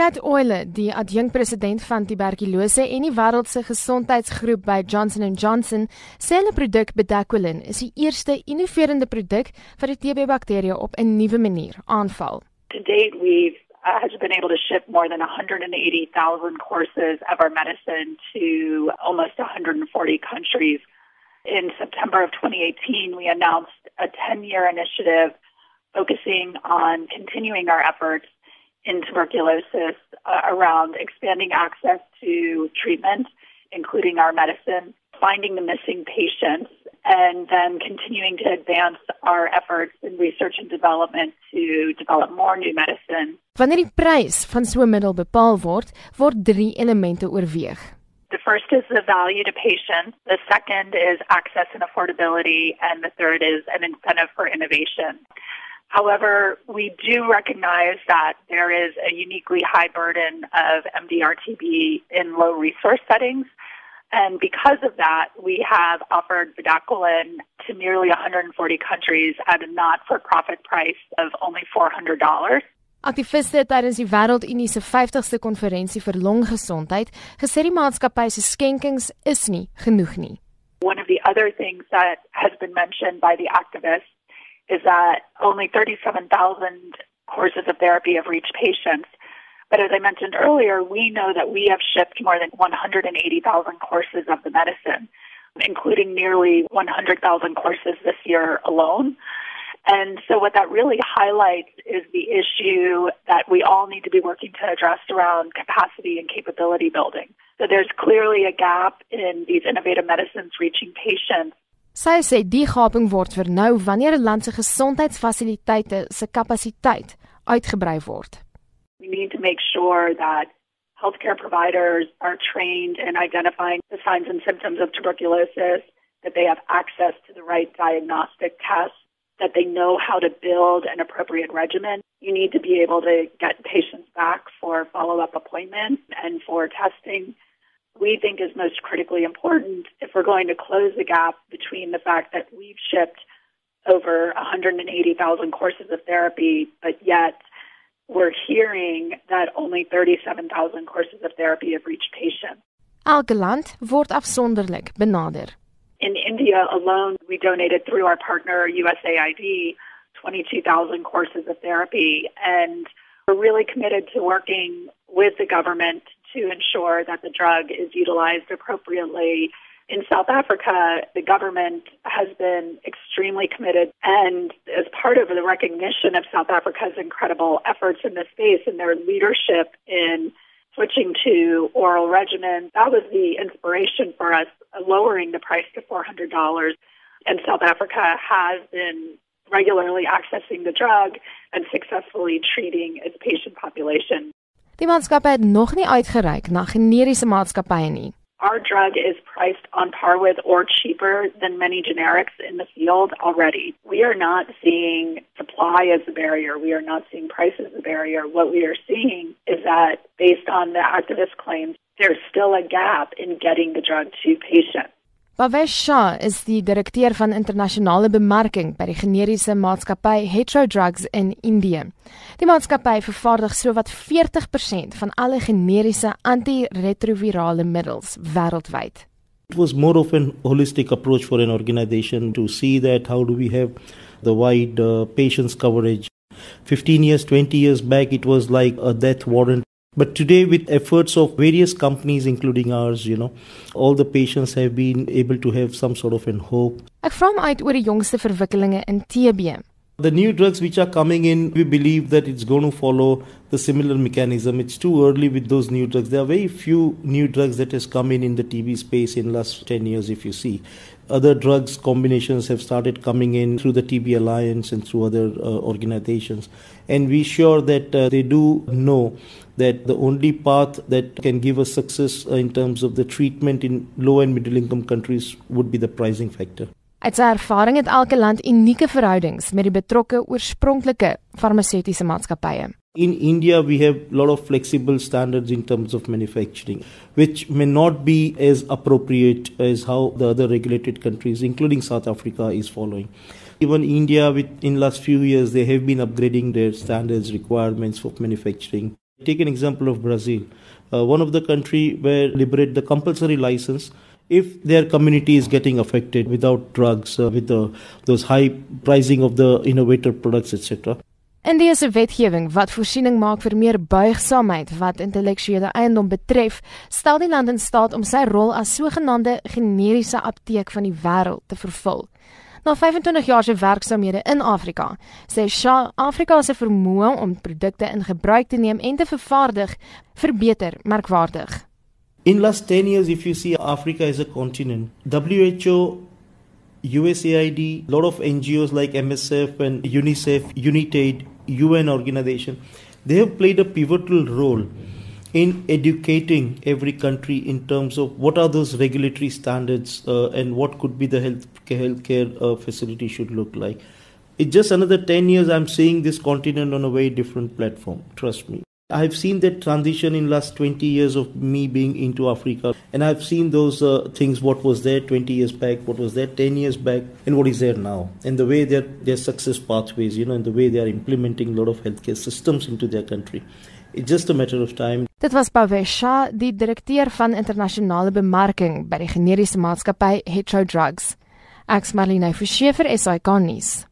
Kat Oile, die adjunkpresident van tuberkulose en die wêreld se gesondheidsgroep by Johnson & Johnson, sê hulle produk Bedaquiline is die eerste innoverende produk wat die TB-bakterie op 'n nuwe manier aanval. To date we've uh, has been able to ship more than 180,000 courses of our medicine to almost 140 countries. In September of 2018, we announced a 10-year initiative focusing on continuing our efforts in tuberculosis uh, around expanding access to treatment, including our medicine, finding the missing patients, and then continuing to advance our efforts in research and development to develop more new medicine. Wanneer die prys van so 'n middel bepaal word, word drie elemente oorweeg. The first is the value to patients, the second is access and affordability, and the third is an incentive for innovation. However, we do recognize that there is a uniquely high burden of MDR-TB in low resource settings. And because of that, we have offered Bedaquiline to nearly 140 countries at a not-for-profit price of only $400. Aktiviste tydens die Wêreldunie se 50ste konferensie vir longgesondheid gesê die maatskappy se skenkings is nie genoeg nie. One of the other things that has been mentioned by the activists is that only 37,000 courses of therapy have reached patients. But as I mentioned earlier, we know that we have shipped more than 180,000 courses of the medicine, including nearly 100,000 courses this year alone. And so what that really highlights is the issue that we all need to be working to address around capacity and capability building. So there's clearly a gap in these innovative medicines reaching patients Sy sê die gaping word vernou wanneer 'n land se gesondheidsfasiliteite se kapasiteit uitgebrei word. We need to make sure that healthcare providers are trained in identifying the signs and symptoms of tuberculosis, that they have access to the right diagnostic tests, that they know how to build an appropriate regimen. You need to be able to get patients back for follow-up appointments and for testing we think is most critically important if we're going to close the gap between the fact that we've shipped over 180,000 courses of therapy, but yet we're hearing that only 37,000 courses of therapy have reached patients. Elke land word afsonderlik benader. In India alone, we donated through our partner USAID 22,000 courses of therapy and we're really committed to working with the government to ensure that the drug is utilized appropriately. In South Africa, the government has been extremely committed, and as part of the recognition of South Africa's incredible efforts in this space and their leadership in switching to oral regimens, that was the inspiration for us lowering the price to $400. And South Africa has been regularly accessing the drug and successfully treating its patient population. Die maatskappy het nog nie uitgereik na generiese maatskappye nie. Our drug is priced on par with or cheaper than many generics in the field already. We are not seeing supply as a barrier. We are not seeing price as a barrier. What we are seeing is that based on the activist claims, there's still a gap in getting the drug to patients. Bavesh Shah is die direkteur van internasionale bemarking by die generiese maatskappy Hetero Drugs in Indië. Die maatskappy vervaardig sowat 40% van alle generiese antiretrovirale middels wêreldwyd. It was more of an holistic approach for an organization to see that how do we have the wide uh, patients coverage. 15 years, 20 years back it was like a death warrant But today, with efforts of various companies, including ours, you know, all the patients have been able to have some sort of an hope. Ek vra my uit oor die jongste verwikkelinge in TB. The new drugs which are coming in, we believe that it's going to follow the similar mechanism. It's too early with those new drugs. There are very few new drugs that has come in in the TB space in last 10 years, if you see. Other drugs combinations have started coming in through the TB Alliance and through other uh, organizations. And we sure that uh, they do know that the only path that can give us success uh, in terms of the treatment in low and middle income countries would be the pricing factor. Uit sy ervaring het elke land unieke verhoudings met die betrokke oorspronklike farmaseutiese maatskappye. In India, we have a lot of flexible standards in terms of manufacturing, which may not be as appropriate as how the other regulated countries, including South Africa, is following. Even India, with, in last few years, they have been upgrading their standards requirements for manufacturing. Take an example of Brazil, uh, one of the country where liberate the compulsory license if their community is getting affected without drugs, uh, with the, those high pricing of the innovative products, etc. In dese wetgewing wat voorsiening maak vir meer buigsaamheid wat intellektuele eiendom betref, stel die land in staat om sy rol as sogenaamde generiese apteek van die wêreld te vervul. Na 25 jaar se werksaamhede in Afrika, sê Shah Afrika se vermoë om produkte in gebruik te neem en te vervaardig verbeter merkwaardig. In last 10 years, if you see Africa as a continent, WHO, USAID, a lot of NGOs like MSF and UNICEF, UNITAID, UN organization, they have played a pivotal role in educating every country in terms of what are those regulatory standards uh, and what could be the health healthcare uh, facility should look like. It's just another 10 years I'm seeing this continent on a very different platform, trust me. I've seen that transition in last 20 years of me being into Africa. And I've seen those uh, things what was there 20 years back what was there 10 years back and what is there now. And the way their their success pathways you know and the way they are implementing a lot of healthcare systems into their country. It's just a matter of time. Dit was Pavesha die direkteur van internasionale bemarking by die generiese maatskappy Hetero Drugs. Ek's Marlene Forsie vir SAK nuus